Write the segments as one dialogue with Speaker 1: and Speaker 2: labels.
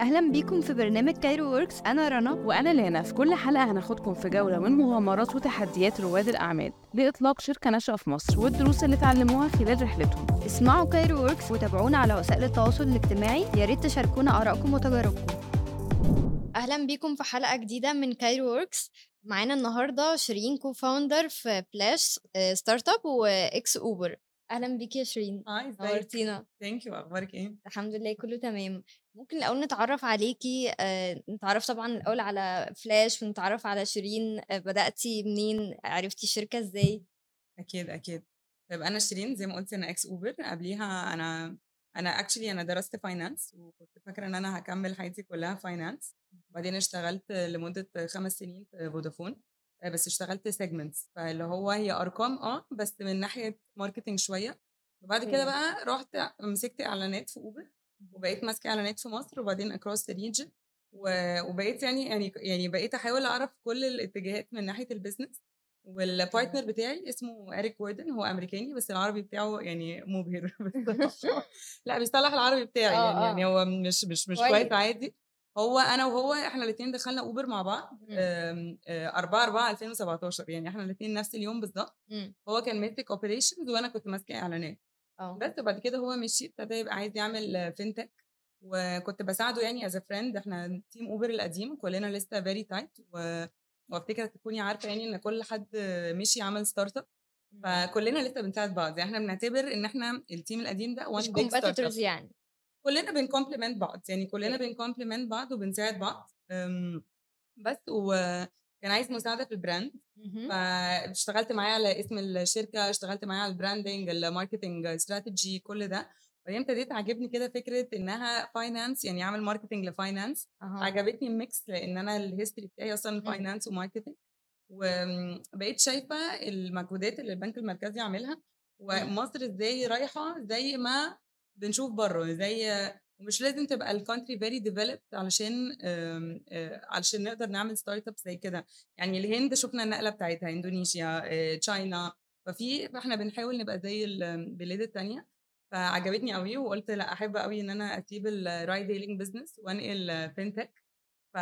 Speaker 1: أهلا بيكم في برنامج Cairo Works أنا رنا.
Speaker 2: وأنا لانا في كل حلقة هناخدكم في جولة من مغامرات وتحديات رواد الأعمال لإطلاق شركة ناشئة في مصر والدروس اللي اتعلموها خلال رحلتهم.
Speaker 1: اسمعوا Cairo Works وتابعونا على وسائل التواصل الاجتماعي. يا ريت تشاركونا آرائكم وتجاربكم. أهلا بيكم في حلقة جديدة من Cairo Works معانا النهاردة شيرين co-founder في Flash Startup و ex-Uber أهلا بيكي يا شيرين.
Speaker 3: hi إزيك؟
Speaker 1: نورتينا.
Speaker 3: thank you أخبارك إيه؟
Speaker 1: الحمد لله كله تمام. ممكن الأول نتعرف عليكي آه، نتعرف طبعا الأول على فلاش ونتعرف على شيرين آه، بداتي منين؟ عرفتي الشركة إزاي؟
Speaker 3: أكيد أكيد. طيب أنا شيرين زي ما قلت أنا ex-Uber قبليها أنا أنا actually أنا درست finance وكنت فاكرة إن أنا هكمل حياتي كلها finance وبعدين اشتغلت لمدة خمس سنين في فودافون بس اشتغلت segments فاللي هو هي أرقام آه بس من ناحية marketing شوية وبعد كده. بقى رحت مسكت إعلانات في Uber وبقيت ماسكة إعلانات في مصر وبعدين across the region وبقيت يعني يعني يعني بقيت أحاول أعرف كل الاتجاهات من ناحية ال business وال partner بتاعي اسمه اريك ووردن هو أمريكاني بس العربي بتاعه يعني مبهر. لا بيصلح العربي بتاعي
Speaker 1: آه،
Speaker 3: يعني,
Speaker 1: آه.
Speaker 3: يعني هو مش مش مش.
Speaker 1: كويس
Speaker 3: عادي هو أنا وهو إحنا الاثنين دخلنا Uber مع بعض
Speaker 1: مم.
Speaker 3: 4 4 2017 يعني إحنا الاثنين نفس اليوم بالظبط
Speaker 1: مم.
Speaker 3: هو كان ماسك operations وأنا كنت ماسكة إعلانات.
Speaker 1: آه.
Speaker 3: بس وبعد كده هو مشي ابتدى يبقى عايز يعمل fintech وكنت بساعده يعني از friend إحنا team اوبر القديم كلنا لسه very tight وأفتكر تكوني عارفة يعني إن كل حد مشي عمل startup فكلنا لسه بنساعد بعض. يعني إحنا بنعتبر إن إحنا ال team القديم ده one big
Speaker 1: startup يعني.
Speaker 3: كلنا بن complement بعض يعني كلنا
Speaker 1: okay.
Speaker 3: بن complement بعض وبنساعد بعض أم، بس وكان عايز مساعدة في ال
Speaker 1: brand.
Speaker 3: فاشتغلت معاه على اسم الشركة اشتغلت معاه على ال branding ال marketing strategy كل ده وبعدين ابتديت عجبني كده فكرة إنها finance يعني أعمل marketing ل finance
Speaker 1: أها.
Speaker 3: عجبتني ال mix لأن أنا ال history بتاعي أصلا.
Speaker 1: finance
Speaker 3: و marketing وبقيت شايفة المجهودات اللي البنك المركزي عاملها ومصر إزاي رايحة زي ما بنشوف بره زي ومش لازم تبقى ال country very developed علشان آم، آه، علشان نقدر نعمل startup زي كده. يعني الهند شفنا النقلة بتاعتها إندونيسيا آه، China. ففي فإحنا بنحاول نبقى زي البلاد التانية. فعجبتني قوي وقلت لأ أحب قوي إن أنا أسيب ال ride hailing business وأنقل fintech ف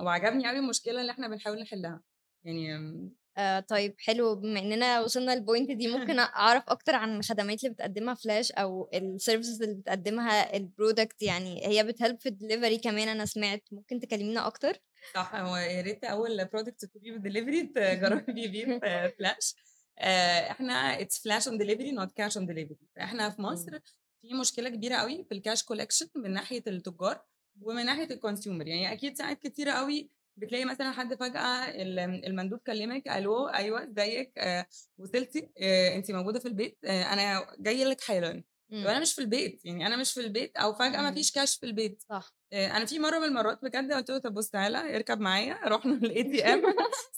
Speaker 3: وعجبني قوي المشكلة اللي إحنا بنحاول نحلها. يعني آم،
Speaker 1: آه طيب حلو بما إننا وصلنا لل point دي ممكن أعرف أكتر عن الخدمات اللي بتقدمها فلاش أو ال services اللي بتقدمها ال product يعني هي بت help في الدليفري كمان أنا سمعت ممكن تكلمينا أكتر؟
Speaker 3: صح هو يا ريت أول product تجيبيه بالدليفري تجربي بيه في فلاش آه، إحنا it's Flash on delivery not cash on delivery فاحنا في مصر في مشكلة كبيرة قوي في ال cash collection من ناحية التجار ومن ناحية ال consumer يعني أكيد ساعات كتيرة قوي بتلاقي مثلا حد فجأة ال- المندوب كلمك ألو أيوه إزيك؟ آه، وصلتي؟ آه، انت موجودة في البيت؟ آه، أنا جاية لك حالا.
Speaker 1: مم.
Speaker 3: طب أنا مش في البيت يعني أنا مش في البيت أو فجأة ما
Speaker 1: مم.
Speaker 3: فيش كاش في البيت.
Speaker 1: صح.
Speaker 3: آه، أنا في مرة من المرات بجد قلت له طب بص تعالى اركب معايا. رحنا ال ATM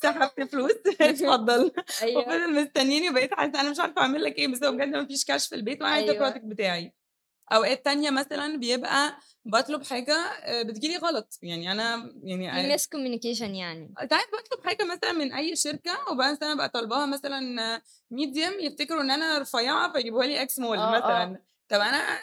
Speaker 3: سحبت فلوس. اتفضل.
Speaker 1: أيوه.
Speaker 3: وفضل مستنيني وبقيت حاسة أنا مش عارفة أعمل لك إيه بس هو بجد ما فيش كاش في البيت وأنا عايزة
Speaker 1: أيوة.
Speaker 3: ال product بتاعي. أوقات تانية مثلا بيبقى بطلب حاجة آه، بتجيلي غلط يعني أنا يعني
Speaker 1: ميس كوميونيكيشن يعني
Speaker 3: ساعات بطلب حاجة مثلا من أي شركة وبعدين مثلا بقى طالباها مثلا medium يفتكروا إن أنا رفيعة فيجيبوها لي extra small
Speaker 1: آه، آه.
Speaker 3: مثلا طب
Speaker 1: أنا.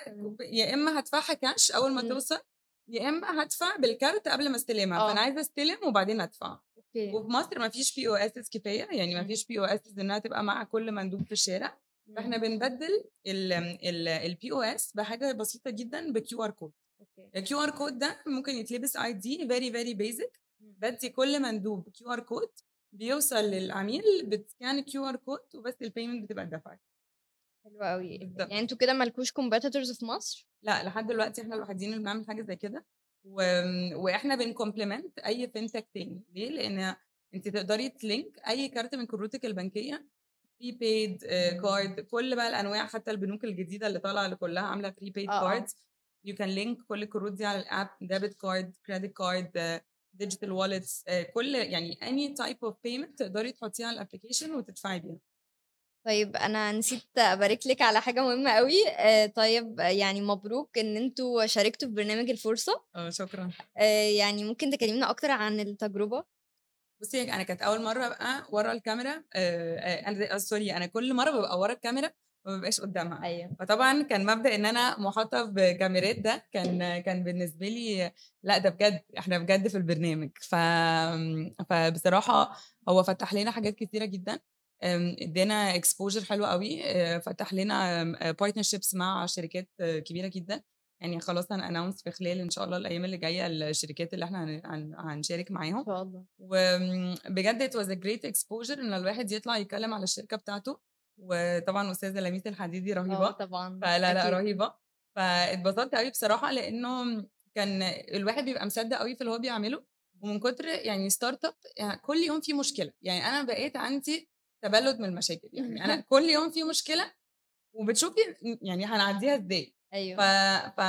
Speaker 3: يا إما هدفعها كاش أول ما. توصل يا إما هدفع بال card قبل ما استلمها
Speaker 1: آه.
Speaker 3: فأنا عايزة استلم وبعدين
Speaker 1: أدفع
Speaker 3: وفي مصر ما فيش POS كفاية يعني ما. فيش POS إنها تبقى مع كل مندوب في الشارع فإحنا
Speaker 1: مم.
Speaker 3: بنبدل ال POS بحاجة بسيطة جدا ب QR
Speaker 1: code
Speaker 3: ال QR code ده ممكن يتلبس ID very very
Speaker 1: basic.
Speaker 3: بدي كل مندوب QR code بيوصل للعميل بت scan QR code وبس ال payment بتبقى اتدفعت
Speaker 1: حلو قوي. يعني أنتوا كده مالكوش competitors في مصر
Speaker 3: لا لحد دلوقتي إحنا الوحيدين اللي بنعمل حاجة زي كده و... وإحنا بن complement أي fintech تاني ليه لأن انت تقدري ت link أي card من كروتك البنكية prepaid card كل بقى الأنواع حتى البنوك الجديدة اللي طالعة اللي كلها عاملة prepaid
Speaker 1: آه، آه.
Speaker 3: cards you can link كل الكروت دي على ال app debit card credit card digital wallets كل يعني any type of payment تقدري تحطيها على ال application وتدفعي بيها.
Speaker 1: طيب أنا نسيت أبارك لك على حاجة مهمة قوي آه طيب آه، يعني مبروك إن أنتوا شاركتوا في برنامج الفرصة.
Speaker 3: آه شكرا.
Speaker 1: آه يعني ممكن تكلمينا أكتر عن التجربة؟
Speaker 3: بصي أنا كانت أول مرة ابقى ورا الكاميرا آه، أنا سوري أنا كل مرة ببقى ورا الكاميرا ما بابقاش قدامها
Speaker 1: أيوه.
Speaker 3: فطبعًا كان مبدأ إن أنا مُحاطة بكاميرات ده كان كان بالنسبة لي لأ ده بجد، إحنا بجد في البرنامج. ف آمم، فبصراحة هو فتّح لنا حاجات كتيرة جدًا، آمم، ادّانا exposure حلو آآ فتح لنا آمم، partnerships مع شركات كبيرة جدًا، يعني خلاص هنannounce في خلال إن شاء الله الأيام اللي جاية الشركات اللي هن هن هنشارك معاهم.
Speaker 1: شاء الله.
Speaker 3: وآمم، بجد it was a great exposure إن الواحد يطلع يتكلم على الشركة بتاعته، وطبعًا أستاذة لميس الحديدي
Speaker 1: آه
Speaker 3: رهيبة،
Speaker 1: طبعًا،
Speaker 3: فلا،
Speaker 1: أكيد.
Speaker 3: رهيبة. فاتبسطت أوي بصراحة لإنه كان الواحد بيبقى مصدّق أوي في اللي هو بيعمله، ومن كتر يعني startup يعني كل يوم في مشكلة، يعني أنا بقيت عندي تبلد من المشاكل، يعني أنا كل يوم في مشكلة وبتشوفي يعني هنعدّيها إزاي. ف. ف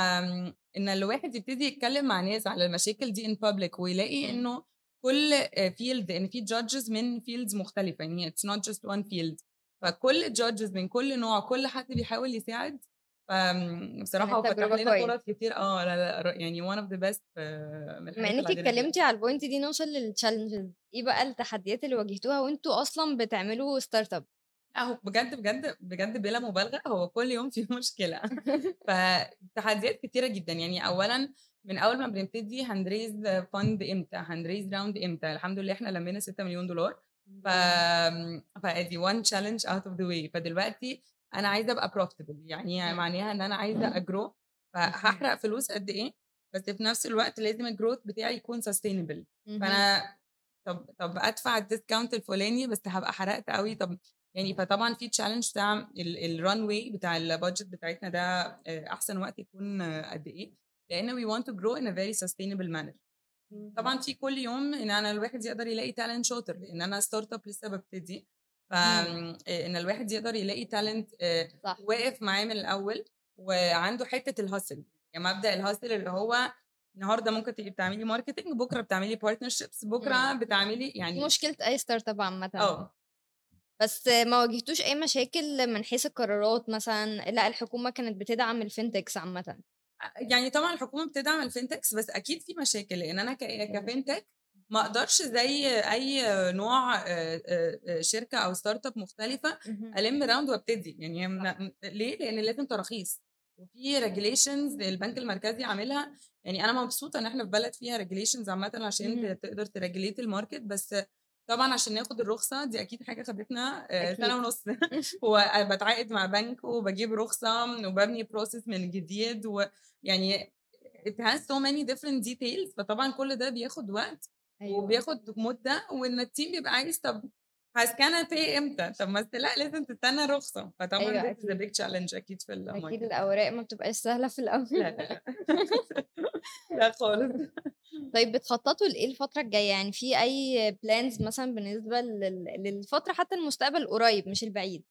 Speaker 3: إن الواحد يبتدي يتكلم مع ناس على المشاكل دي in public ويلاقي. إنه كل field إن في judges من fields مختلفة، يعني it's not just one field فكل judges من كل نوع، كل حد بيحاول يساعد، فآمم، بصراحة هو فتح لنا. فرص كتير آه، لا، لا، يعني one of the best من
Speaker 1: بما
Speaker 3: الحاجات اللي
Speaker 1: إنِّك
Speaker 3: عدّينا بيها.
Speaker 1: اتكلمتِ على الpoint دي نوصل للchallenges، إيه بقى التحديات اللي واجهتوها وأنتم أصلًا بتعملوا startup؟
Speaker 3: لأ هو بجد، بجد، بجد بلا مبالغة هو كل يوم في مشكلة. فتحديات كتيرة جدًا، يعني أولًا من أول ما بنبتدي هنraise fund إمتى، هنraise round إمتى، الحمد لله إحنا لمّينا $6.000.000 ف آمم، فأدي one challenge out of the way. فدلوقتي أنا عايزة أبقى profitable. يعني. معناها إن أنا عايزة أgrow. فهاحرق فلوس قد إيه، بس في نفس الوقت لازم الgrowth بتاعي يكون
Speaker 1: اهم.
Speaker 3: فأنا طب طب أدفع الdiscount الفلاني بس هابقى حرقت أوي، طب يعني فطبعًا في challenge بتاع ال الrunway بتاع الbudget بتاعتنا ده آآ، أحسن وقت يكون قد إيه، لإن we want grow in a very sustainable manner.
Speaker 1: اهم.
Speaker 3: طبعًا في كل يوم إن أنا الواحد يقدر يلاقي talent شاطر، لإن أنا startup لسه بابتدي، ف
Speaker 1: اهم.
Speaker 3: آمم، آآ، إن الواحد يقدر يلاقي
Speaker 1: صح.
Speaker 3: واقف معاه من الأول وعنده حتة الhustle يعني مبدأ الhustle اللي هو النهارده ممكن تبقي بتعملي marketing بكرة بتعملي بكرة
Speaker 1: إمم.
Speaker 3: بتعملي يعني
Speaker 1: مشكلة أي startup عامةً.
Speaker 3: آه.
Speaker 1: بس ما واجهتوش أي مشاكل من حيث القرارات مثلًا، لأ الحكومة كانت بتدعم عامةً؟
Speaker 3: أ يعني طبعًا الحكومة بتدعم الfintechs بس أكيد في مشاكل، لإن أنا ك
Speaker 1: إمم.
Speaker 3: كfintech ما أقدرش زي أي نوع شركة أو startup مختلفة
Speaker 1: اهم.
Speaker 3: ألِم round وأبتدي، يعني ليه؟ لإن لازم تراخيص وفي regulations البنك المركزي عاملها، يعني أنا مبسوطة إن إحنا في بلد فيها regulations عامةً عشان تقدر تregulate الmarket بس طبعًا عشان ناخد الرخصة دي أكيد حاجة خدتنا سنة
Speaker 1: أكيد.
Speaker 3: ونُص وباتعاقد مع بنك وباجيب رخصة وبابني process من جديد ويعني it has so many different details فطبعًا كل ده بياخد وقت
Speaker 1: أيوه.
Speaker 3: وبياخد مدة وإن الteam بيبقى عايز طب هاسكان أpay إمتى؟ طب ما لأ لازم تستنى رخصة، فطبعًا a
Speaker 1: أكيد.
Speaker 3: big challenge أكيد في
Speaker 1: أكيد
Speaker 3: الmarket.
Speaker 1: الأوراق ما بتبقاش سهلة في الأول.
Speaker 3: لا، لا،. لأ خالص.
Speaker 1: طيب بتخططوا لإيه الفترة الجاية؟ يعني في أي plans مثلًا بالنسبة لل للفترة حتى المستقبل القريب مش البعيد؟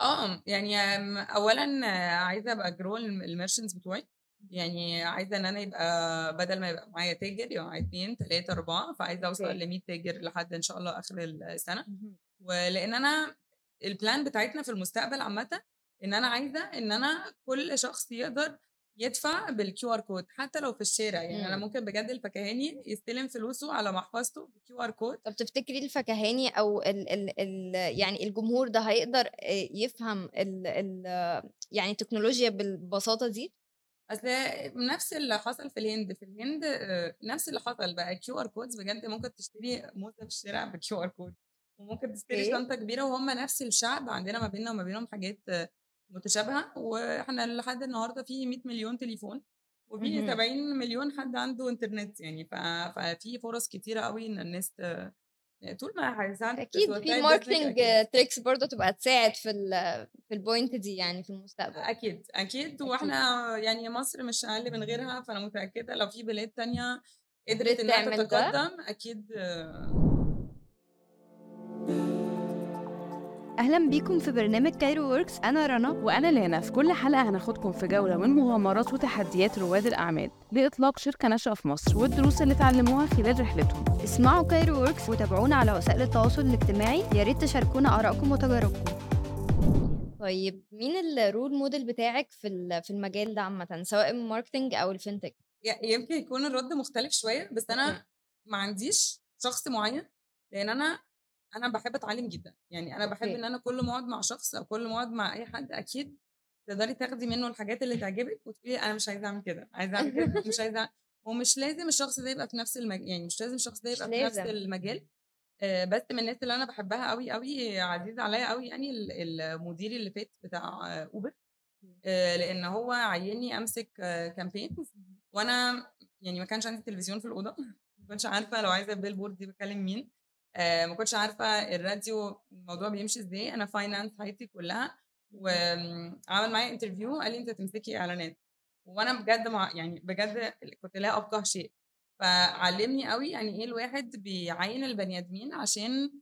Speaker 3: آه، يعني آمم، أولًا عايزة أبقى grow الم الmerchants بتوعي، يعني عايزة إن أنا يبقى بدل ما يبقى معايا تاجر يبقى معايا 2، 3، 4 فعايزة أوصل
Speaker 1: أوكي.
Speaker 3: ل100 تاجر لحد إن شاء الله آخر السنة،
Speaker 1: اهم.
Speaker 3: ولإن أنا الplan بتاعتنا في المستقبل عامةً إن أنا عايزة إن أنا كل شخص يقدر يدفع بالQR code حتى لو في الشارع، يعني أنا
Speaker 1: إمم.
Speaker 3: ممكن بجد الفكهاني يستلم فلوسه على محفظته بQR code
Speaker 1: طب تفتكري الفكهاني أو ال ال ال يعني الجمهور ده هيقدر يفهم ال ال يعني التكنولوجيا بالبساطة دي؟
Speaker 3: أصل نفس اللي حصل في الهند، في الهند آآ، نفس اللي حصل بقى QR codes بجد ممكن تشتري موزة في الشارع بQR code وممكن تشتري
Speaker 1: أوكي.
Speaker 3: شنطة كبيرة وهُم نفس الشعب عندنا ما بيننا وما بينهم حاجات متشابهة، وإحنا لحد النهارده في 100.000.000 تليفون وفي
Speaker 1: اهم.
Speaker 3: 70.000.000 حد عنده إنترنت يعني ففي فرص كتيرة أوي إن الناس طول ما هيساعد
Speaker 1: أكيد في
Speaker 3: أكيد.
Speaker 1: tricks برضه تبقى تساعد في ال في الpoint دي يعني في المستقبل.
Speaker 3: أكيد، أكيد،
Speaker 1: أكيد.
Speaker 3: وإحنا يعني مصر مش أقل من غيرها، فأنا متأكدة لو في بلاد تانية قدرت
Speaker 1: ده.
Speaker 3: تتقدم أكيد
Speaker 1: أهلًا بيكم في برنامج كايرو وركس، أنا رنا
Speaker 2: وأنا لانا في كل حلقة هناخدكم في جولة من مغامرات وتحديات رواد الأعمال لإطلاق شركة ناشئة في مصر والدروس اللي اتعلموها خلال رحلتهم
Speaker 1: اسمعوا كايرو وركس وتابعونا على وسائل التواصل الاجتماعي، يا ريت تشاركونا آرائكم وتجاربكم. طيب مين ال role model بتاعِك في ال في المجال ده عامةً سواء أو الfintech؟
Speaker 3: ي يمكن يكون الرد مختلف شوية، بس. أنا ما عنديش شخص معين، لإن أنا أنا باحب أتعلم جدا يعني أنا
Speaker 1: أوكي.
Speaker 3: إن أنا كل ما أقعد مع شخص أو كل ما أقعد مع أي حد أكيد تقدري تاخدي منه الحاجات اللي تعجبك وتقولي أنا مش عايزة أعمل كده عايزة أعمل كده مش عايزة ومش لازم الشخص ده يبقى في نفس المجال يعني مش لازم الشخص ده يبقى في نفس. المجال آه، بس من الناس اللي أنا بحبها قوي قوي عزيز عليا قوي يعني ال- المدير اللي فات بتاع اوبر آه، لأن هو عيني أمسك campaigns وأنا يعني ما كانش عندي تلفزيون في الأوضة ما كنتش عارفة لو عايزة ال billboard دي بكلم مين ما كنتش عارفة الراديو الموضوع بيمشي إزاي. أنا finance حياتي كلها وعمل معايا interview قال لي أنت تمسكي إعلانات. وأنا بجد مع يعني بجد كنت لا أفقه شيء. فعلمني قوي يعني إيه الواحد بيعين البني آدمين عشان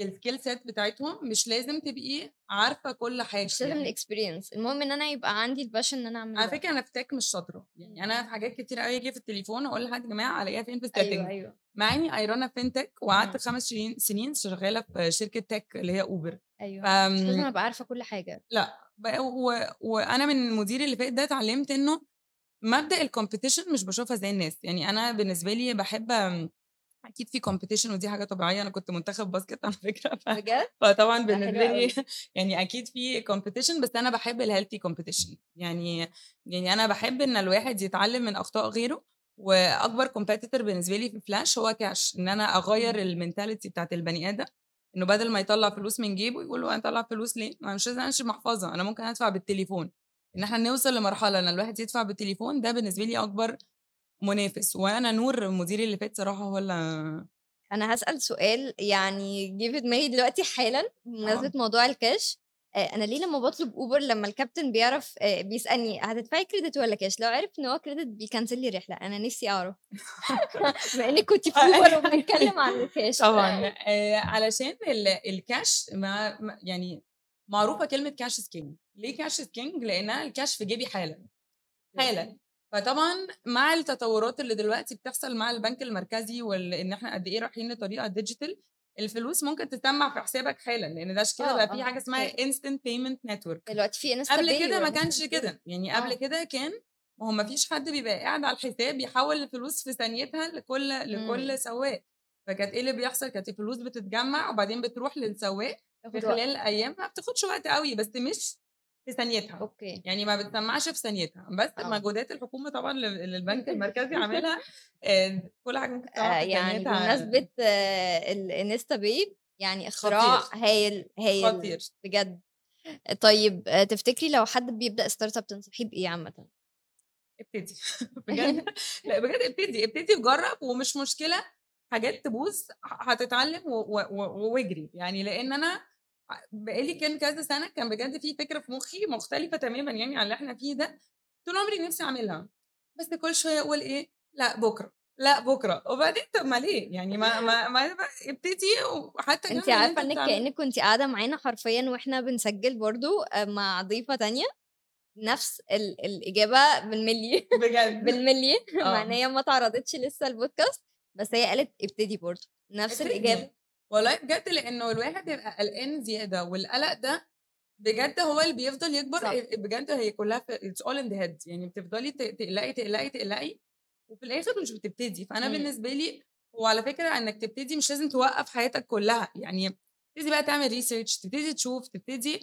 Speaker 3: ال skill set بتاعتهم مش لازم تبقي عارفة كل حاجة
Speaker 1: مش لازم
Speaker 3: يعني.
Speaker 1: ال experience المهم إن أنا يبقى عندي ال passion إن أنا
Speaker 3: أعمل
Speaker 1: على.
Speaker 3: فكرة أنا في tech مش شاطرة يعني أنا في حاجات كتير قوي أجي في التليفون أقول لحد يا جماعة ألاقيها فين في
Speaker 1: أيوه
Speaker 3: ال
Speaker 1: setting أيوه
Speaker 3: مع إني I run a fintech وقعدت
Speaker 1: مم.
Speaker 3: خمس سنين سنين شغالة في شركة tech اللي هي اوبر
Speaker 1: أيوه
Speaker 3: ف
Speaker 1: مش لازم أبقى عارفة كل حاجة
Speaker 3: لا و... وأنا من المدير اللي فات ده اتعلمت إنه مبدأ ال competition مش بشوفها زي الناس يعني أنا بالنسبة لي بحب أكيد في competition ودي حاجة طبيعية أنا كنت منتخب basket على فكرة ف...
Speaker 1: بجد
Speaker 3: فطبعا بالنسبة لي. يعني أكيد في competition بس أنا بحب ال healthy competition يعني يعني أنا بحب إن الواحد يتعلم من أخطاء غيره وأكبر competitor بالنسبة لي في فلاش هو كاش إن أنا أغير ال mentality بتاعت البني آدم إنه بدل ما يطلع فلوس من جيبه يقول له أنا اطلع فلوس ليه؟ ما مش لازم امشي محفظة أنا ممكن أدفع بالتليفون إن إحنا نوصل لمرحلة إن الواحد يدفع بالتليفون ده بالنسبة لي أكبر منافس وأنا نور مديري اللي فات صراحة هو اللي
Speaker 1: أنا هسأل سؤال يعني جه في دماغي دلوقتي حالا بمناسبة موضوع الكاش آه، أنا ليه لما بطلب اوبر لما الكابتن بيعرف آه، بيسألني هتدفعي credit ولا كاش لو عرف إن هو credit بي cancel لي رحله أنا نفسي أعرف. بما انك كنت في اوبر وبنتكلم عن الكاش
Speaker 3: طبعا. آه علشان ال- الكاش ما ما- يعني معروفة كلمة cash is king ليه cash is king لأنها الكاش في جيبي حالا. حالا. فطبعا مع التطورات اللي دلوقتي بتحصل مع البنك المركزي وان إحنا قد إيه رايحين لطريقة digital الفلوس ممكن تتجمع في حسابك حالا لأن ده كده
Speaker 1: آه،
Speaker 3: بقى في
Speaker 1: آه،
Speaker 3: حاجة اسمها. instant payment network
Speaker 1: دلوقتي في insta
Speaker 3: قبل كده ما كانش؟ كده يعني قبل
Speaker 1: آه.
Speaker 3: كده كان ما هو ما فيش حد بيبقى قاعد على الحساب يحول الفلوس في ثانيتها لكل. لكل سواق فكانت إيه اللي بيحصل كانت الفلوس بتتجمع وبعدين بتروح للسواق في. خلال أيام ما بتاخدش وقت قوي بس مش في ثانيتها.
Speaker 1: okay.
Speaker 3: يعني ما بتسمعش في ثانيتها. بس
Speaker 1: آه.
Speaker 3: مجهودات الحكومة طبعا اللي البنك المركزي عاملها آه، كل حاجة ممكن
Speaker 1: آه
Speaker 3: تعمل في
Speaker 1: يعني بمناسبة آه الانستا باي يعني اختراع. هايل هايل
Speaker 3: خطير.
Speaker 1: بجد. طيب آه، تفتكري لو حد بيبدأ startup تنصحيه بإيه عامة؟
Speaker 3: ابتدي. بجد. لا بجد ابتدي. ابتدي وجرب ومش مشكلة. حاجات تبوظ هتتعلم وأجري. يعني لأن أنا بقالي كان كذا سنة كان بجد في فكرة في مخي مختلفة تماما يعني عن اللي إحنا فيه ده طول عمري نفسي أعملها بس كل شوية أقول إيه لا بكرة لا بكرة وبعدين طب ما ليه يعني ما ما, ما ابتدي وحتى
Speaker 1: انت عارفة انك. كأنك كنت قاعدة معانا حرفيا وإحنا بنسجل برضو آه، مع ضيفة تانية نفس ال- الإجابة بالملي
Speaker 3: بجد
Speaker 1: بالملي مع
Speaker 3: آه.
Speaker 1: ان هي ما تعرضتش لسه البودكاست بس هي قالت ابتدي برضو نفس. الإجابة
Speaker 3: والله بجد لأنه الواحد يبقى قلقان زيادة والقلق ده بجد هو اللي بيفضل يكبر
Speaker 1: صح.
Speaker 3: بجد هي كلها في it's all in the head يعني بتفضلي تقلقي تقلقي تقلقي وفي الآخر مش بتبتدي. فأنا
Speaker 1: مم.
Speaker 3: بالنسبة لي وعلى فكرة إنك تبتدي مش لازم توقف حياتك كلها يعني تبتدي بقى تعمل research تبتدي تشوف تبتدي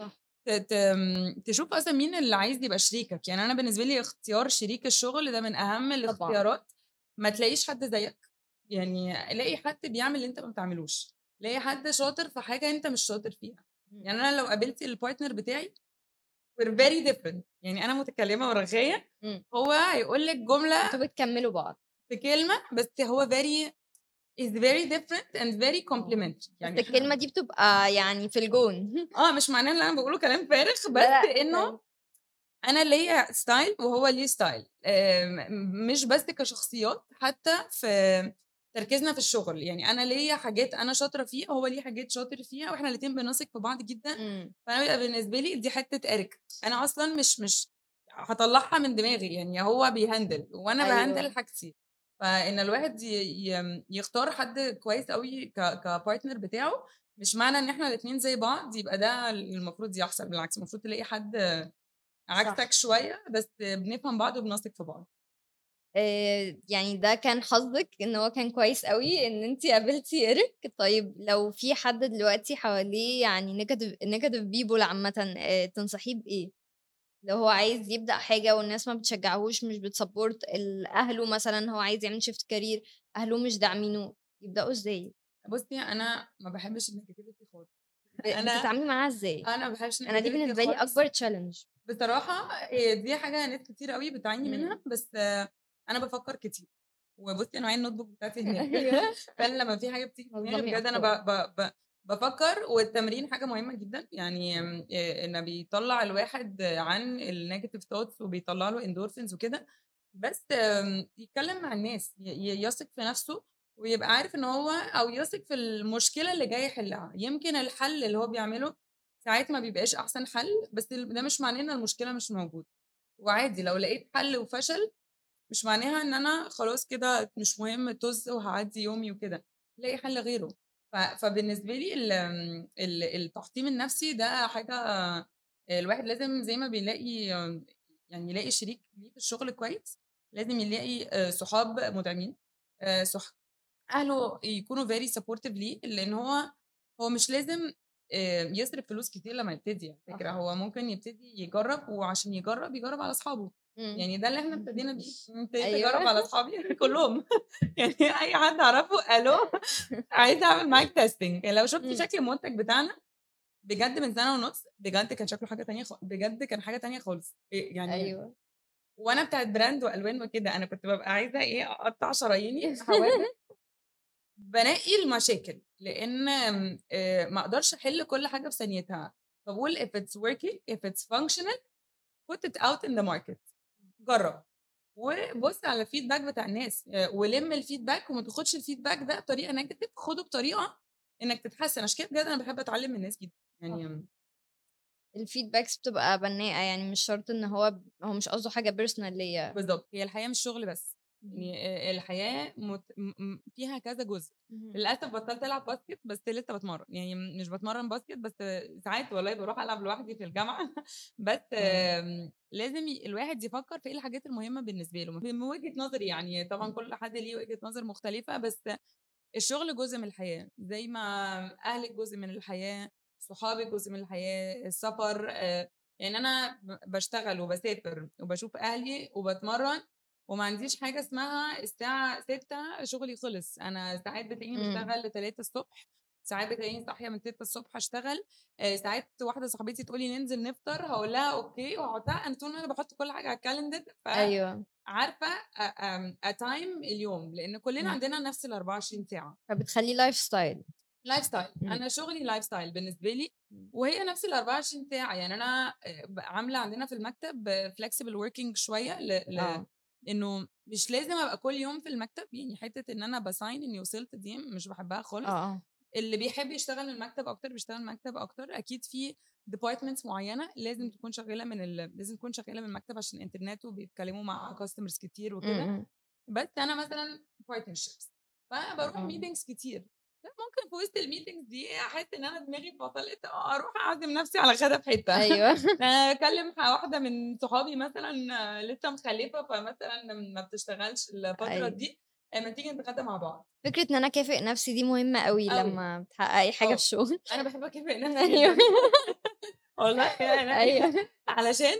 Speaker 3: تشوف أصلا مين اللي عايز يبقى شريكك. يعني أنا بالنسبة لي اختيار شريك الشغل ده من أهم الاختيارات ما تلاقيش حد زيك. يعني الاقي حد بيعمل اللي أنت ما بتعملوش. لاقي حد شاطر في حاجة أنت مش شاطر فيها. يعني أنا لو قابلت البارتنر بتاعي we're very different. يعني أنا متكلمة ورغاية
Speaker 1: مم.
Speaker 3: هو هيقول لك جملة
Speaker 1: أنتوا بتكملوا بعض.
Speaker 3: في كلمة بس هو very is very different and very complimentary
Speaker 1: يعني
Speaker 3: يعني
Speaker 1: بس الكلمة دي بتبقى يعني في الجون.
Speaker 3: آه مش معناه إن أنا بقوله كلام فارغ بس إنه أنا ليا style وهو ليه style آم، مش بس كشخصيات حتى في تركيزنا في الشغل. يعني أنا ليا حاجات أنا شاطرة فيها هو ليه حاجات شاطر فيها وإحنا الاتنين بنثق في بعض جدا.
Speaker 1: مم.
Speaker 3: فأنا بيبقى بالنسبة لي دي حتة إرك. أنا أصلا مش مش هطلعها من دماغي. يعني هو بي handle
Speaker 1: وأنا
Speaker 3: أيوة. ب handle حاجتي. فإن الواحد يختار حد كويس قوي ك partner بتاعه مش معنى إن إحنا الاثنين زي بعض يبقى ده المفروض يحصل. بالعكس المفروض تلاقي حد عكسك شوية بس بنفهم بعض وبنثق في بعض.
Speaker 1: يعني ده كان حظِّك إن هو كان كويس أوي إن أنتِ قابلتِ إيريك، طيب لو في حد دلوقتي حواليه يعني negative negative people عامةً آآ تنصحيه بإيه؟ لو هو عايز يبدأ حاجة والناس ما بتشجّعهوش مش ال أهله مثلًا هو عايز يعمل shift career أهله مش داعمينه، يبدأوا إزاي؟
Speaker 3: بُصّي، أنا ما باحبش الnegativity خالص.
Speaker 1: ب
Speaker 3: أنا
Speaker 1: بتتعاملي معاها إزاي؟
Speaker 3: أنا ما باحبش
Speaker 1: أنا دي بالنسبة لي. أكبر challenge.
Speaker 3: بصراحة آآ دي حاجة ناس كتير أوي بتعاني منها،
Speaker 1: إمم.
Speaker 3: بس أنا بافكّر كتير. وبُصّي معايا الnotebook بتاعتي هناك.
Speaker 1: أيوه.
Speaker 3: فأنا لمّا في حاجة بتيجي في دماغي بجد أنا ب. ب ب بافكّر والتمرين حاجة مهمة جدًا، يعني آمم إنه بيطلّع الواحد عن الnegative thoughts وبيطلّع له endorphins وكده، بس آمم يتكلّم مع الناس، يثق في نَفْسه ويبقى عارف إن هو أو يثق في المشكلة اللي جاي يحلّها، يمكن الحل اللي هو بيعمله ساعات ما بيبقاش أحسن حل، بس ده مش معناه إن المشكلة مش موجودة. وعادي لو لقيت حل وفشل، مش معناها إن أنا خلاص كده مش مهم طُز وهاعدّي يومي وكده، لاقي حل غيره. ف فبالنسبة لي التحطيم النَفْسي ده حاجة الواحد لازم زي ما بيلاقي يعني يلاقي شريك ليه في الشغل كويس، لازم يلاقي آآ صحاب مدعمين، آآ صح أهله يكونوا very supportive ليه، لإن هو هو مش لازم يصرف فلوس كتير لمّا يبتدي على فكرة،
Speaker 1: صح.
Speaker 3: هو ممكن يبتدي يجرّب وعشان يجرّب، يجرّب على أصحابه. يعني ده اللي إحنا ابتدينا بيه، ابتديت
Speaker 1: أيوه.
Speaker 3: أجرّب على أصحابي كلّهم. يعني أي حد أعرفه ألو عايزة أعمل معاك testing لو شُفتِ. شكل المنتج بتاعنا بجد من سَنة ونُص، بجد كان شكله حاجة تانية خ بجد كان حاجة تانية خالص. آآ يعني
Speaker 1: أيوه.
Speaker 3: وأنا بتاعة brand وألوان وكده، أنا كنت بابقى عايزة إيه، أقطّع شراييني حوادث بانقي المشاكل، آمم آآ ما أقدرش أحل كل حاجة في ثانيتها، فباقول if it's working, if it's functional put it out in the market جرّب. وبُص على الfeedback بتاع الناس، ولِم الfeedback وما تاخدش الfeedback ده بطريقة negative، خُده بطريقة إنّك تتحسّن، عشان كده بجد أنا باحب أتعلّم من الناس جدًا. يعني
Speaker 1: الfeedbacks بتبقى بنّاءة، يعني مش شرط إن هو هو مش قصده حاجة personal ليّا.
Speaker 3: بالضبط، هي الحياة مش شغل بس،. يعني آآ الحياة مت فيها كذا جزء.
Speaker 1: اهم.
Speaker 3: للأسف بطّلت ألعب باسكت، بس لسه باتمرّن، يعني مش باتمرّن باسكت بس ساعات والله باروح ألعب لوحدي في الجامعة، بس. آمم لازم الواحد يفكّر في إيه الحاجات المهمة بالنسبة له، من وجهة نظري يعني، طبعًا كل حد ليه وجهة نظر مختلفة، بس الشغل جزء من الحياة، زي ما أهلِك جزء من الحياة، صحابِك جزء من الحياة، السفر يعني أنا ب باشتغل وباسافر وباشوف أهلي وباتمرّن وما عنديش حاجة اسمها الساعة 18:00 شغلي خلص، أنا ساعات بتلاقيني
Speaker 1: إمم.
Speaker 3: باشتغل ل3:00 ساعات بتلاقيني صاحية من 6:00 أشتغل، آآ ساعات واحدة صاحبتي تقول لي ننزل نفطر، هاقول لها أوكي وأحطها أنا طول ما أنا باحط كل حاجة على
Speaker 1: أيوه.
Speaker 3: فعارفة أ آمم أtime اليوم، لإن كلنا. عندنا نفس ال24 ساعة.
Speaker 1: فبتخلّيه lifestyle.
Speaker 3: lifestyle
Speaker 1: إمم.
Speaker 3: أنا شغلي lifestyle بالنسبة لي،
Speaker 1: إمم.
Speaker 3: وهي نفس ال24 ساعة، يعني أنا آآ ب عاملة عندنا في المكتب flexible working شوية ل ل
Speaker 1: آه.
Speaker 3: إنه مش لازم أبقى كل يوم في المكتب، يعني حتّة إن أنا باsign إني وصلت دي مش باحبها
Speaker 1: آه،
Speaker 3: خالص،
Speaker 1: آه.
Speaker 3: اللي بيحب يشتغل من المكتب أكتر بيشتغل من المكتب أكتر، أكيد في departments معيّنة لازم. تكون شغّالة من ال لازم تكون شغّالة من المكتب عشان إنترنت وبيتكلموا مع customers كتير
Speaker 1: إمم،
Speaker 3: وكده،
Speaker 1: إمم.
Speaker 3: بس أنا مثلًا partnerships فباروح
Speaker 1: آه.
Speaker 3: meetings كتير، ممكن في وسط الmeetings دي أحس إن أنا دماغي فصلت، أروح أعزم نفسي على غدا في حتّة
Speaker 1: أيوه.
Speaker 3: أكلم ح واحدة من صحابي مثلًا لسه مخلّفة، فمثلًا ما بتشتغلش الفترة
Speaker 1: أيوه.
Speaker 3: دي، آآ ما تيجي نتغدى مع بعض.
Speaker 1: فكرة إن أنا أكافئ نفسي دي مهمة أوي
Speaker 3: أوي.
Speaker 1: لمّا بتحققي حاجة في
Speaker 3: آه.
Speaker 1: الشغل.
Speaker 3: أنا باحب أكافئ نفسي
Speaker 1: أيوه.
Speaker 3: والله فعلًا
Speaker 1: أيوه.
Speaker 3: علشان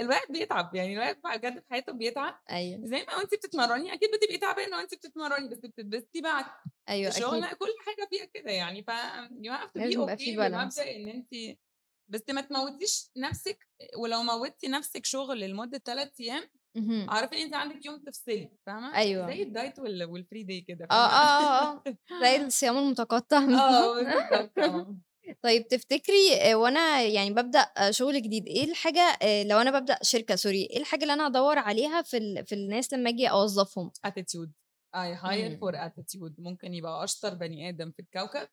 Speaker 3: الواحد بيتعب، يعني الواحد بجد في حياته بيتعب،
Speaker 1: أيوه.
Speaker 3: زي ما وأنتِ بتتمرّني أكيد بتبقي تعبانة وأنتِ بتتمرّني، بس بتتبسطي بعد.
Speaker 1: أيوه
Speaker 3: الشغل. كل حاجة فيها كده يعني، ف
Speaker 1: في
Speaker 3: okay
Speaker 1: balance.
Speaker 3: بمبدأ إن أنتِ بس ما تموّتيش نفسِك، ولو موّتِ نفسِك شغل لمدة 3 أيام،
Speaker 1: اهم.
Speaker 3: اعرفي إن أنتِ عندِك يوم تفصلي، فاهمة؟
Speaker 1: أيوه.
Speaker 3: زي الdiet وال والfree day كده
Speaker 1: آه،؟ آه، آه، آه. زي الصيام المتقطع
Speaker 3: آه
Speaker 1: بالضبط.
Speaker 3: آه.
Speaker 1: طيب تفتكري آآ وأنا يعني بابدأ شغل جديد، إيه الحاجة آآ لو أنا بابدأ شركة sorry إيه الحاجة اللي أنا أدوّر عليها في ال في الناس لمّا آجي أوظّفهم؟
Speaker 3: attitude I hire
Speaker 1: إمم.
Speaker 3: for attitude ممكن يبقى أشطر بني آدم في الكوكب،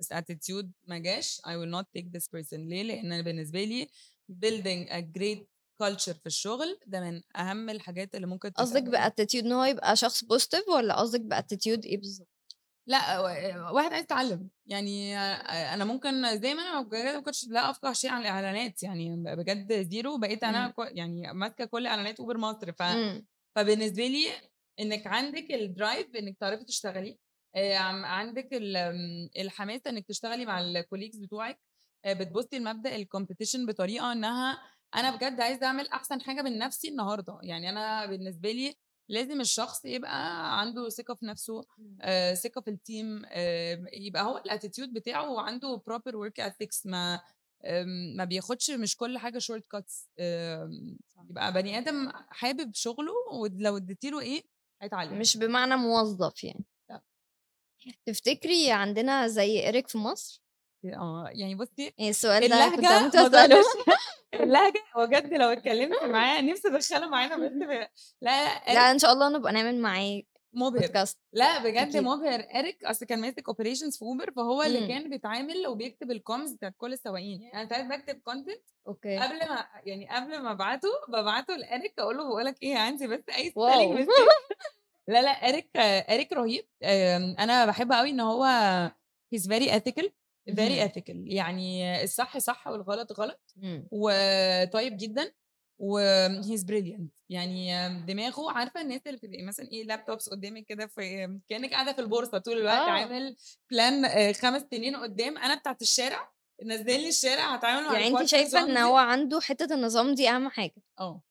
Speaker 3: بس attitude ما جاش I will not take this person ليه؟ لإن أنا بالنسبة لي building a great culture في الشغل ده من أهم الحاجات اللي ممكن
Speaker 1: قصدِك بattitude إن هو يبقى شخص positive والّا قصدِك بattitude إيه بالضبط؟
Speaker 3: لأ و واحد عايز يتعلم، يعني آآ أنا ممكن زي ما أنا بجد ما كنتش لا أفقه شيء عن الإعلانات، يعني بجد zero بقيت أنا
Speaker 1: إمم.
Speaker 3: يعني ماسكة كل إعلانات أوبر مصر، ف
Speaker 1: إمم.
Speaker 3: فبالنسبة لي إنك عندك ال drive إنك تعرفي تشتغلي آه، عندك ال- آم، الحماس إنك تشتغلي مع ال colleagues بتوعك آه، بتبصي لمبدأ ال competition بطريقة إنها أنا بجد عايزة أعمل أحسن حاجة من نفسي النهارده يعني أنا بالنسبة لي لازم الشخص يبقى عنده ثقة في نفسه آه، ثقة في ال team آه، يبقى هو ال attitude بتاعه وعنده proper work ethics ما آم، ما بياخدش مش كل حاجة shortcuts يبقى بني آدم حابب شغله ولو اديتيله إيه هيتعلم
Speaker 1: مش بمعنى موظف يعني
Speaker 3: لأ.
Speaker 1: تفتكري عندنا زي إيريك في مصر؟
Speaker 3: آه يعني بصي
Speaker 1: يعني السؤال ده كنت هموت
Speaker 3: اللهجة بجد لو اتكلمت معاه نفسي ادخله معانا بس لا
Speaker 1: لا إن شاء الله نبقى نعمل معاه
Speaker 3: مبهر.
Speaker 1: بودكاست
Speaker 3: لا بجد
Speaker 1: أكيد.
Speaker 3: مبهر. إريك أصل كان ماسك operations في اوبر فهو اللي
Speaker 1: امم.
Speaker 3: كان بيتعامل وبيكتب ال comms بتاعت كل السواقين. يعني أنا ساعات بكتب content
Speaker 1: okay.
Speaker 3: قبل ما يعني قبل ما أبعته ببعته لإريك أقول له بقول لك إيه عندي بس
Speaker 1: أي
Speaker 3: spelling لا لا إريك إريك رهيب. آم، أنا بحب قوي إن هو he's very ethical. Very
Speaker 1: مهم.
Speaker 3: ethical يعني الصح صح والغلط غلط
Speaker 1: مم.
Speaker 3: وطيب جدا و he's brilliant. يعني دماغه عارفة الناس اللي بتبقى مثلا إيه laptops قدامك كده في كأنك قاعدة في البورصة طول الوقت
Speaker 1: آه.
Speaker 3: عامل plan آه، خمس سنين قدام أنا بتاعت الشارع نزل لي الشارع هتعامل مع
Speaker 1: يعني انت شايفة
Speaker 3: إن
Speaker 1: هو عنده حتة النظام دي أهم حاجة.
Speaker 3: آه.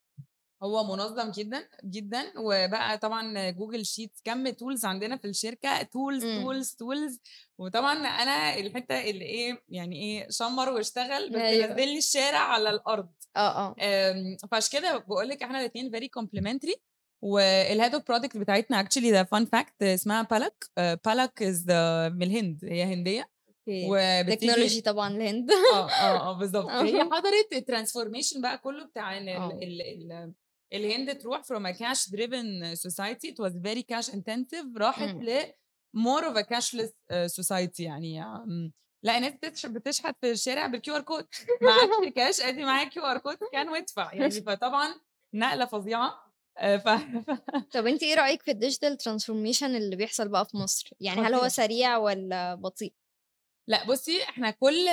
Speaker 3: هو منظم جدا جدا وبقى طبعا جوجل sheets كم tools عندنا في الشركة tools
Speaker 1: إمم.
Speaker 3: tools tools وطبعا أنا الحتة اللي إيه يعني إيه شمر واشتغل بس
Speaker 1: أيوه.
Speaker 3: نزل لي الشارع على الأرض.
Speaker 1: آه آه.
Speaker 3: آم، فعشان كده بقول لك إحنا الاثنين very complementary وال head of product بتاعتنا actually ده fun fact اسمها بالك بالك is من الهند هي هندية.
Speaker 1: technology طبعا الهند.
Speaker 3: آه آه آه بالظبط. هي حضرت ال transformation بقى كله بتاع الهند تروح from a cash driven society. It was very cash intensive. راحت
Speaker 1: إمم.
Speaker 3: ل more of a cashless uh, society يعني لا بتش- بتشحت في الشارع بال QR code معكش كاش أدي معاك QR code كان وادفع يعني. فطبعا نقلة فظيعة. آه، ف...
Speaker 1: طب انت إيه رأيك في ال digital transformation اللي بيحصل بقى في مصر؟ يعني هل هو سريع ولا بطيء؟
Speaker 3: لأ بصي إحنا كل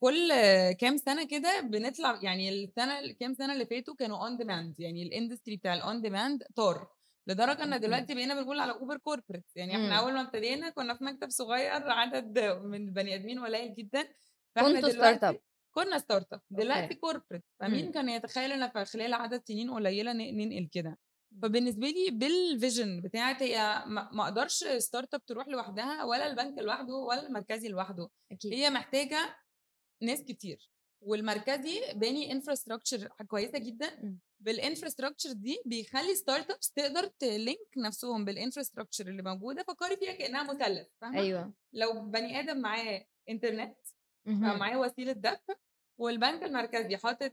Speaker 3: كل كام سنة كده بنطلع يعني السنة الكام سنة اللي فاتوا كانوا on demand يعني ال industry بتاع ال on demand طار لدرجة
Speaker 1: إن
Speaker 3: دلوقتي بقينا بنقول على اوبر corporate يعني إحنا
Speaker 1: إمم.
Speaker 3: أول ما ابتدينا كنا في مكتب صغير عدد من البني آدمين قليل جدا فإحنا
Speaker 1: كنتوا
Speaker 3: startup كنا startup دلوقتي corporate فمين
Speaker 1: إمم.
Speaker 3: كان يتخيل إن في خلال عدد سنين قليلة ننقل كده؟ فبالنسبة لي بال vision بتاعت هي ما أقدرش startup تروح لوحدها ولا البنك لوحده ولا المركزي لوحده.
Speaker 1: أكيد.
Speaker 3: هي محتاجة ناس كتير. والمركزي باني infrastructure كويسة جدا.
Speaker 1: بال
Speaker 3: infrastructure دي بيخلي startups تقدر ت link نفسهم بال infrastructure اللي موجودة فكري فيها كأنها مثلث فاهمة؟
Speaker 1: أيوه.
Speaker 3: لو بني آدم معاه انترنت. معاه وسيلة دفع والبنك المركزي حاطط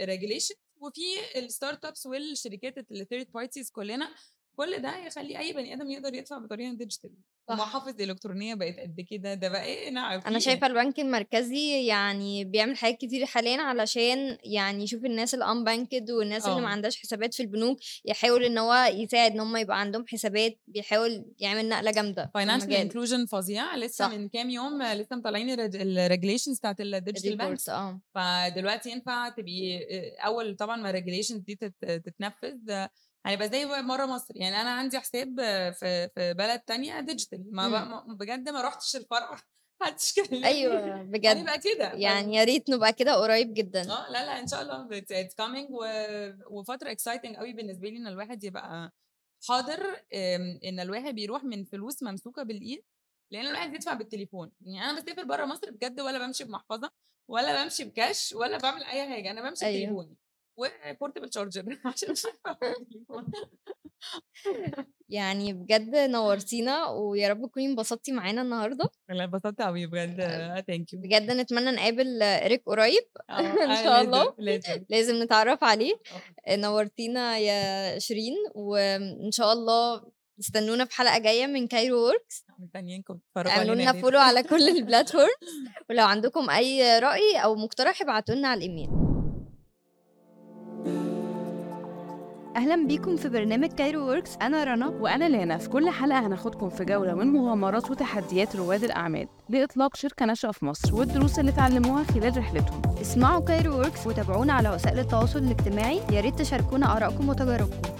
Speaker 3: regulation وفي ال startups والشركات اللي third parties كلنا كل ده يخلي أي بني آدم يقدر يدفع بطريقة digital
Speaker 1: صح.
Speaker 3: ومحافظ إلكترونية بقت قد كده. ده بقى إيه؟ نعم أنا
Speaker 1: شايفة البنك المركزي يعني بيعمل حاجات كتير حاليا علشان يعني يشوف الناس ال unbanked والناس اللي ما
Speaker 3: آه.
Speaker 1: عندهاش حسابات في البنوك يحاول إن هو يساعد إن هم يبقى عندهم حسابات بيحاول يعمل نقلة
Speaker 3: جامدة
Speaker 1: financial
Speaker 3: inclusion فظيع. لسه
Speaker 1: صح.
Speaker 3: من كام يوم آه، لسه مطلعين ال regulations بتاعت ال
Speaker 1: digital
Speaker 3: banks
Speaker 1: آه.
Speaker 3: فدلوقتي ينفع تبقي آه، أول طبعا ما ال regulations دي تت- تتنفذ آه، هيبقى زي بره مصر. يعني أنا عندي حساب في في بلد تانية digital ما بقى
Speaker 1: امم.
Speaker 3: ما- بجد ما رحتش الفرع. محدش كلمني.
Speaker 1: أيوه بجد.
Speaker 3: هنبقى كده.
Speaker 1: يعني يا ريت نبقى كده قريب جدا.
Speaker 3: آه لا لا إن شاء الله it's coming. وفترة exciting قوي بالنسبة لي إن الواحد يبقى حاضر إن الواحد بيروح من فلوس ممسوكة بالإيد لأن الواحد يدفع بالتليفون. يعني أنا بسافر بره مصر بجد ولا بمشي بمحفظة ولا بمشي بكاش ولا بعمل أي حاجة. أنا بمشي
Speaker 1: أيوه.
Speaker 3: بتليفوني. و portable charger عشان
Speaker 1: يعني بجد نورتينا ويا رب تكوني انبسطتي معانا النهارده.
Speaker 3: لا اتبسطت قوي بجد. thank you
Speaker 1: بجد نتمنى نقابل إيريك قريب.
Speaker 3: آه
Speaker 1: إن
Speaker 3: آه،
Speaker 1: شاء الله.
Speaker 3: لازم.
Speaker 1: لازم نتعرف عليه. نورتينا يا شيرين وإن شاء الله استنونا في حلقة جاية من Cairo Works
Speaker 3: مستنيينكم. تتفرجوا
Speaker 1: اعملوا لنا follow على كل ال platforms ولو عندكم أي رأي أو مقترح ابعتوا لنا على الإيميل.
Speaker 2: أهلا بيكم في برنامج Cairo Works أنا رنا. وأنا لانا في كل حلقة هناخدكم في جولة من مغامرات وتحديات رواد الأعمال لإطلاق شركة ناشئة في مصر والدروس اللي اتعلموها خلال رحلتهم.
Speaker 1: اسمعوا Cairo Works وتابعونا على وسائل التواصل الاجتماعي. يا ريت تشاركونا آرائكم وتجاربكم.